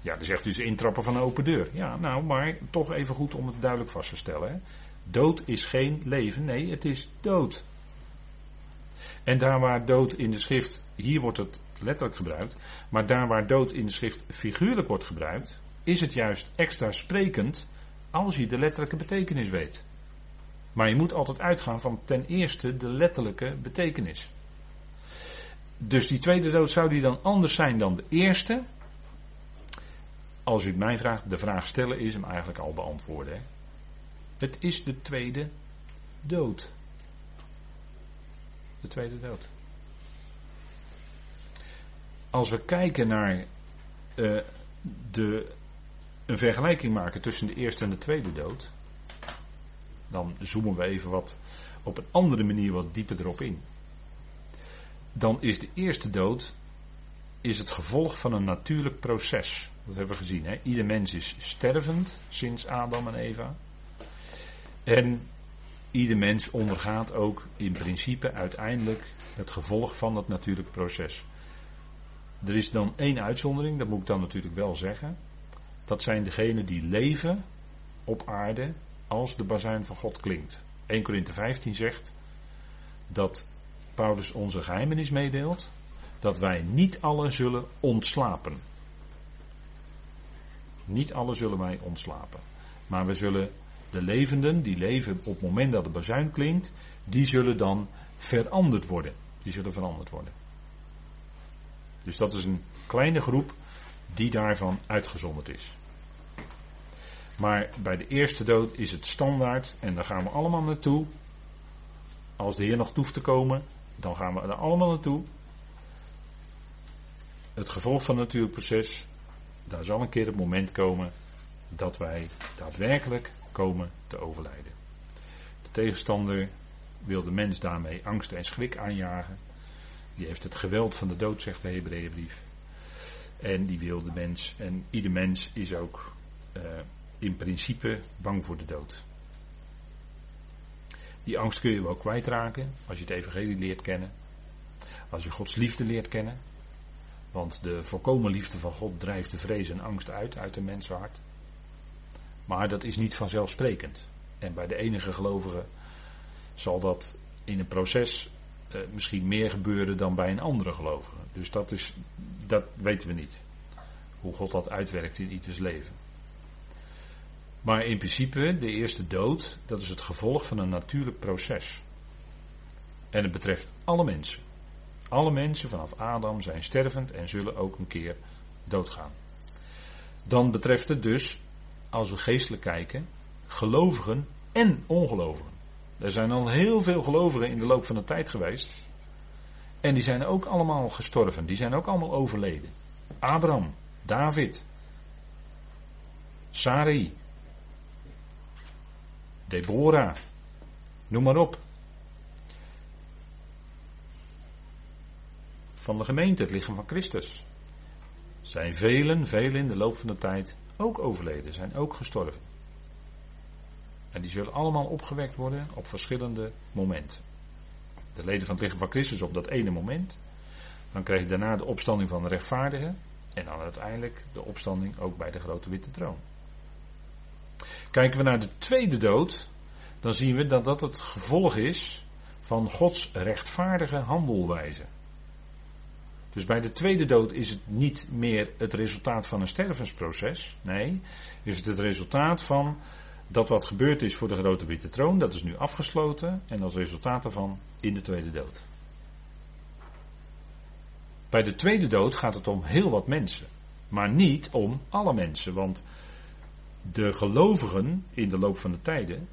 Ja, dan zegt u ze intrappen van een open deur. Ja, nou, maar toch even goed om het duidelijk vast te stellen. Hè? Dood is geen leven, nee, het is dood. En daar waar dood in de schrift, hier wordt het letterlijk gebruikt, maar daar waar dood in de schrift figuurlijk wordt gebruikt, is het juist extra sprekend als je de letterlijke betekenis weet. Maar je moet altijd uitgaan van ten eerste de letterlijke betekenis. Dus die tweede dood zou die dan anders zijn dan de eerste? Als u het mij vraagt, de vraag stellen is hem eigenlijk al beantwoorden. Het is de tweede dood. De tweede dood. Als we kijken naar uh, de, een vergelijking maken tussen de eerste en de tweede dood, dan zoomen we even wat op een andere manier wat dieper erop in. Dan is de eerste dood is het gevolg van een natuurlijk proces. Dat hebben we gezien. Hè? Ieder mens is stervend sinds Adam en Eva. En ieder mens ondergaat ook in principe uiteindelijk het gevolg van dat natuurlijke proces. Er is dan één uitzondering, dat moet ik dan natuurlijk wel zeggen. Dat zijn degenen die leven op aarde als de bazuin van God klinkt. 1 Korinthe 15 zegt dat Paulus onze geheimenis meedeelt, dat wij niet alle zullen ontslapen. Niet alle zullen wij ontslapen. Maar we zullen de levenden, die leven op het moment dat de bazuin klinkt, die zullen dan veranderd worden. Die zullen veranderd worden. Dus dat is een kleine groep die daarvan uitgezonderd is. Maar bij de eerste dood is het standaard en daar gaan we allemaal naartoe. Als de Heer nog toeft te komen, dan gaan we er allemaal naartoe. Het gevolg van het natuurlijk proces, daar zal een keer het moment komen dat wij daadwerkelijk komen te overlijden. De tegenstander wil de mens daarmee angst en schrik aanjagen. Die heeft het geweld van de dood, zegt de Hebreeënbrief. En die wil de mens, en ieder mens is ook uh, in principe bang voor de dood. Die angst kun je wel kwijtraken als je het evangelie leert kennen. Als je Gods liefde leert kennen. Want de volkomen liefde van God drijft de vrees en angst uit, uit de mensenhart. Maar dat is niet vanzelfsprekend. En bij de enige gelovige zal dat in een proces eh, misschien meer gebeuren dan bij een andere gelovige. Dus dat, is, dat weten we niet. Hoe God dat uitwerkt in ieders leven. Maar in principe, de eerste dood, dat is het gevolg van een natuurlijk proces. En het betreft alle mensen. Alle mensen vanaf Adam zijn stervend en zullen ook een keer doodgaan. Dan betreft het dus als we geestelijk kijken, gelovigen en ongelovigen. Er zijn al heel veel gelovigen in de loop van de tijd geweest. En die zijn ook allemaal gestorven. Die zijn ook allemaal overleden. Abraham, David, Sarai, Deborah, noem maar op. Van de gemeente, het lichaam van Christus. Zijn velen, velen in de loop van de tijd ook overleden, zijn ook gestorven. En die zullen allemaal opgewekt worden op verschillende momenten. De leden van het van Christus op dat ene moment. Dan krijg je daarna de opstanding van de rechtvaardigen. En dan uiteindelijk de opstanding ook bij de grote witte troon. Kijken we naar de tweede dood, dan zien we dat dat het gevolg is van Gods rechtvaardige handelwijze. Dus bij de tweede dood is het niet meer het resultaat van een stervensproces. Nee, is het het resultaat van dat wat gebeurd is voor de grote witte troon. Dat is nu afgesloten. En als resultaat daarvan in de tweede dood. Bij de tweede dood gaat het om heel wat mensen. Maar niet om alle mensen. Want de gelovigen in de loop van de tijden,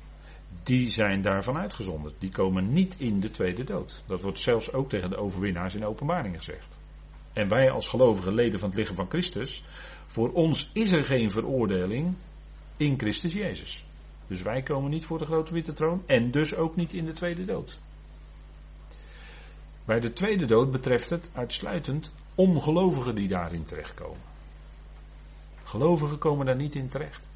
die zijn daarvan uitgezonderd. Die komen niet in de tweede dood. Dat wordt zelfs ook tegen de overwinnaars in de openbaring gezegd. En wij als gelovige leden van het lichaam van Christus, voor ons is er geen veroordeling in Christus Jezus. Dus wij komen niet voor de grote witte troon en dus ook niet in de tweede dood. Bij de tweede dood betreft het uitsluitend ongelovigen die daarin terechtkomen. Gelovigen komen daar niet in terecht.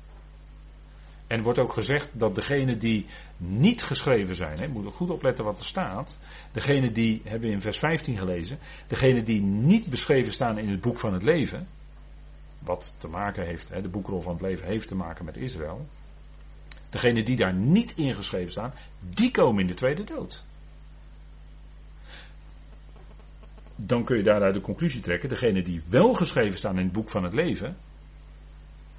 En wordt ook gezegd dat degenen die niet geschreven zijn, hè, moet goed opletten wat er staat. Degene die, hebben we in vers 15 gelezen, degene die niet beschreven staan in het boek van het leven, wat te maken heeft, hè, de boekrol van het leven heeft te maken met Israël. Degene die daar niet ingeschreven staan, die komen in de tweede dood. Dan kun je daaruit de conclusie trekken, degene die wel geschreven staan in het boek van het leven,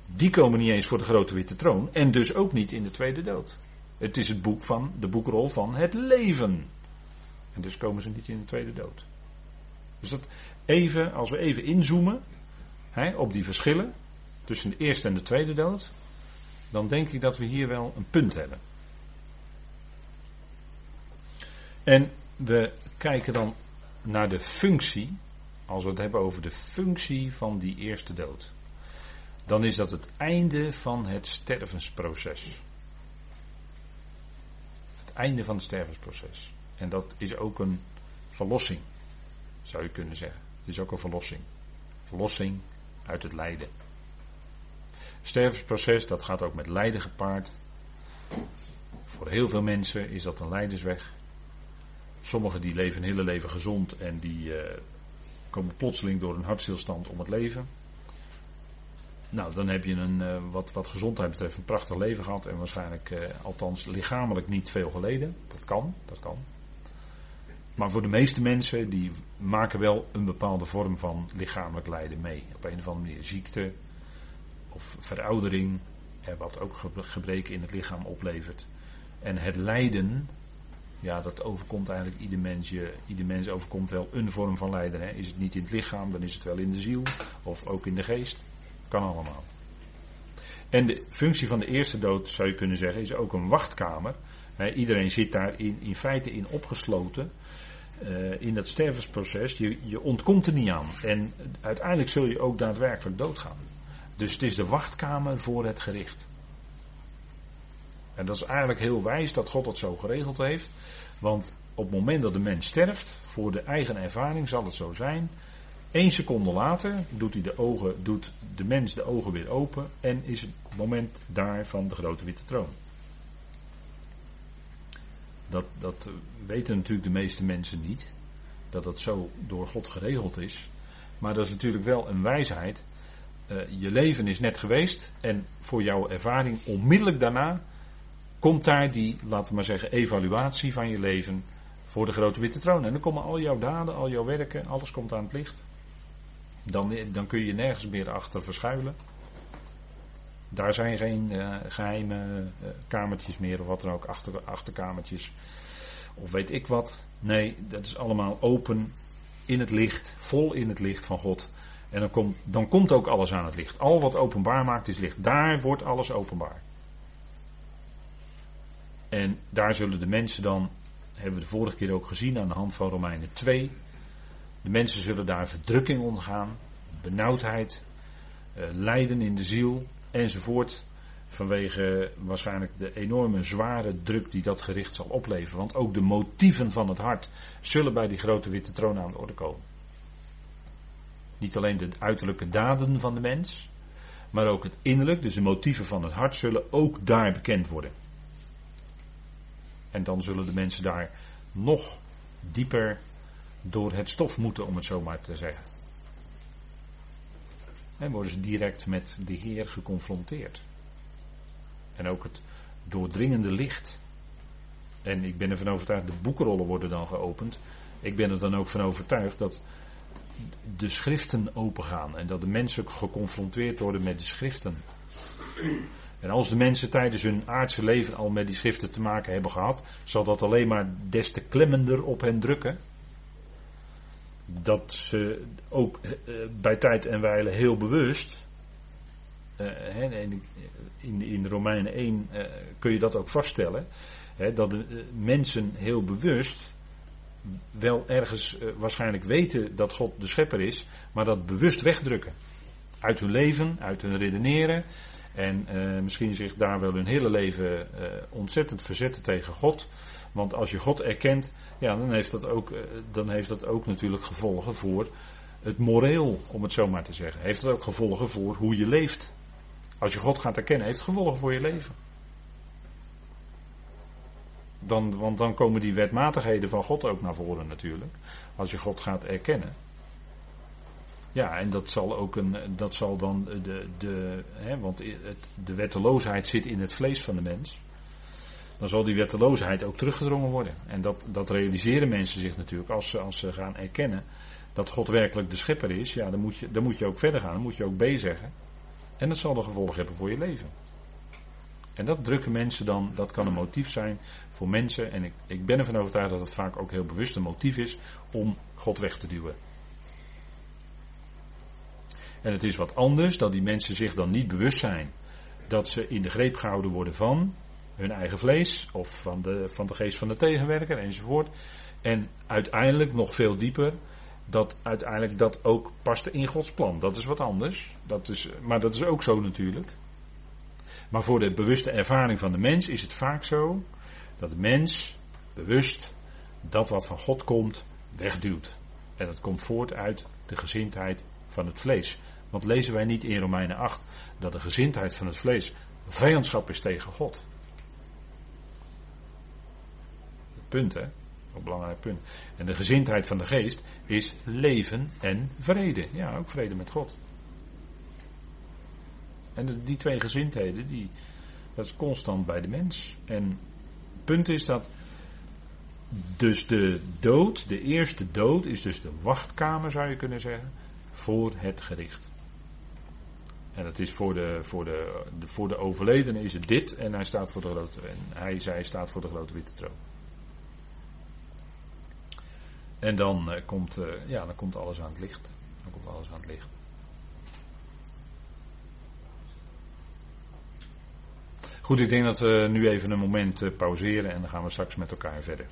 die komen niet eens voor de grote witte troon en dus ook niet in de tweede dood. Het is het boek van, de boekrol van het leven. En dus komen ze niet in de tweede dood. Dus dat even, als we even inzoomen hè, op die verschillen tussen de eerste en de tweede dood, dan denk ik dat we hier wel een punt hebben. En we kijken dan naar de functie, als we het hebben over de functie van die eerste dood dan is dat het einde van het stervensproces. Het einde van het stervensproces. En dat is ook een verlossing, zou je kunnen zeggen. Het is ook een verlossing. Verlossing uit het lijden. Stervensproces, dat gaat ook met lijden gepaard. Voor heel veel mensen is dat een lijdensweg. Sommigen die leven een hele leven gezond en die uh, komen plotseling door een hartstilstand om het leven. Nou, dan heb je een, uh, wat, wat gezondheid betreft, een prachtig leven gehad. En waarschijnlijk, uh, althans lichamelijk niet veel geleden. Dat kan, dat kan. Maar voor de meeste mensen, die maken wel een bepaalde vorm van lichamelijk lijden mee. Op een of andere manier ziekte of veroudering, eh, wat ook gebreken in het lichaam oplevert. En het lijden, ja, dat overkomt eigenlijk ieder mens. Je, ieder mens overkomt wel een vorm van lijden. Hè. Is het niet in het lichaam, dan is het wel in de ziel of ook in de geest. Kan allemaal. En de functie van de eerste dood, zou je kunnen zeggen, is ook een wachtkamer. iedereen zit daar in, in feite in opgesloten. Uh, in dat stervensproces. Je, je ontkomt er niet aan. En uiteindelijk zul je ook daadwerkelijk doodgaan. Dus het is de wachtkamer voor het gericht. En dat is eigenlijk heel wijs dat God dat zo geregeld heeft. Want op het moment dat de mens sterft, voor de eigen ervaring zal het zo zijn Eén seconde later doet, hij de, ogen, doet de mens de ogen weer open en is het moment daar van de grote witte troon. Dat, dat weten natuurlijk de meeste mensen niet, dat dat zo door God geregeld is. Maar dat is natuurlijk wel een wijsheid. Uh, je leven is net geweest en voor jouw ervaring onmiddellijk daarna komt daar die, laten we maar zeggen, evaluatie van je leven voor de grote witte troon. En dan komen al jouw daden, al jouw werken, alles komt aan het licht. Dan, dan kun je nergens meer achter verschuilen. Daar zijn geen uh, geheime uh, kamertjes meer of wat dan ook, achter, achterkamertjes of weet ik wat. Nee, dat is allemaal open in het licht, vol in het licht van God. En dan komt, dan komt ook alles aan het licht. Al wat openbaar maakt is licht. Daar wordt alles openbaar. En daar zullen de mensen dan, hebben we de vorige keer ook gezien aan de hand van Romeinen 2, de mensen zullen daar verdrukking ondergaan, benauwdheid, eh, lijden in de ziel enzovoort. Vanwege waarschijnlijk de enorme zware druk die dat gericht zal opleveren. Want ook de motieven van het hart zullen bij die grote witte troon aan de orde komen. Niet alleen de uiterlijke daden van de mens, maar ook het innerlijk, dus de motieven van het hart, zullen ook daar bekend worden. En dan zullen de mensen daar nog dieper door het stof moeten, om het zo maar te zeggen. En worden ze direct met de Heer geconfronteerd. En ook het doordringende licht. En ik ben ervan overtuigd, de boekrollen worden dan geopend. Ik ben er dan ook van overtuigd dat de schriften opengaan. En dat de mensen geconfronteerd worden met de schriften. En als de mensen tijdens hun aardse leven al met die schriften te maken hebben gehad, zal dat alleen maar des te klemmender op hen drukken dat ze ook bij tijd en wijle heel bewust uh, in, in, in Romeinen 1 uh, kun je dat ook vaststellen. Dat de mensen heel bewust wel ergens waarschijnlijk weten dat God de schepper is, maar dat bewust wegdrukken. Uit hun leven, uit hun redeneren. En misschien zich daar wel hun hele leven ontzettend verzetten tegen God. Want als je God erkent, ja, dan heeft dat ook, dan heeft dat ook natuurlijk gevolgen voor het moreel, om het zo maar te zeggen. Heeft dat ook gevolgen voor hoe je leeft. Als je God gaat erkennen, heeft gevolgen voor je leven. Dan, want dan komen die wetmatigheden van God ook naar voren natuurlijk. Als je God gaat erkennen. Ja, en dat zal ook een, dat zal dan de, de hè, want de wetteloosheid zit in het vlees van de mens. Dan zal die wetteloosheid ook teruggedrongen worden. En dat, dat realiseren mensen zich natuurlijk als ze, als ze gaan erkennen dat God werkelijk de schepper is. Ja, dan moet je, dan moet je ook verder gaan, dan moet je ook B zeggen. En dat zal de gevolgen hebben voor je leven. En dat drukken mensen dan, dat kan een motief zijn voor mensen. En ik, ik ben ervan overtuigd dat het vaak ook heel bewust een motief is om God weg te duwen. En het is wat anders dat die mensen zich dan niet bewust zijn dat ze in de greep gehouden worden van hun eigen vlees of van de, van de geest van de tegenwerker enzovoort. En uiteindelijk nog veel dieper dat uiteindelijk dat ook past in Gods plan. Dat is wat anders. Dat is, maar dat is ook zo natuurlijk. Maar voor de bewuste ervaring van de mens is het vaak zo dat de mens bewust dat wat van God komt wegduwt. En dat komt voort uit de gezindheid van het vlees. Want lezen wij niet in Romeinen 8 dat de gezindheid van het vlees vijandschap is tegen God? Het punt hè. Een belangrijk punt. En de gezindheid van de geest is leven en vrede. Ja, ook vrede met God. En die twee gezindheden, die, dat is constant bij de mens. En het punt is dat dus de dood, de eerste dood, is dus de wachtkamer, zou je kunnen zeggen, voor het gericht. En het is voor de, voor de, voor de overledene is het dit en hij staat voor de grote, en hij, zij staat voor de grote witte troon. En dan, uh, komt, uh, ja, dan komt alles aan het licht. Dan komt alles aan het licht. Goed, ik denk dat we nu even een moment uh, pauzeren en dan gaan we straks met elkaar verder.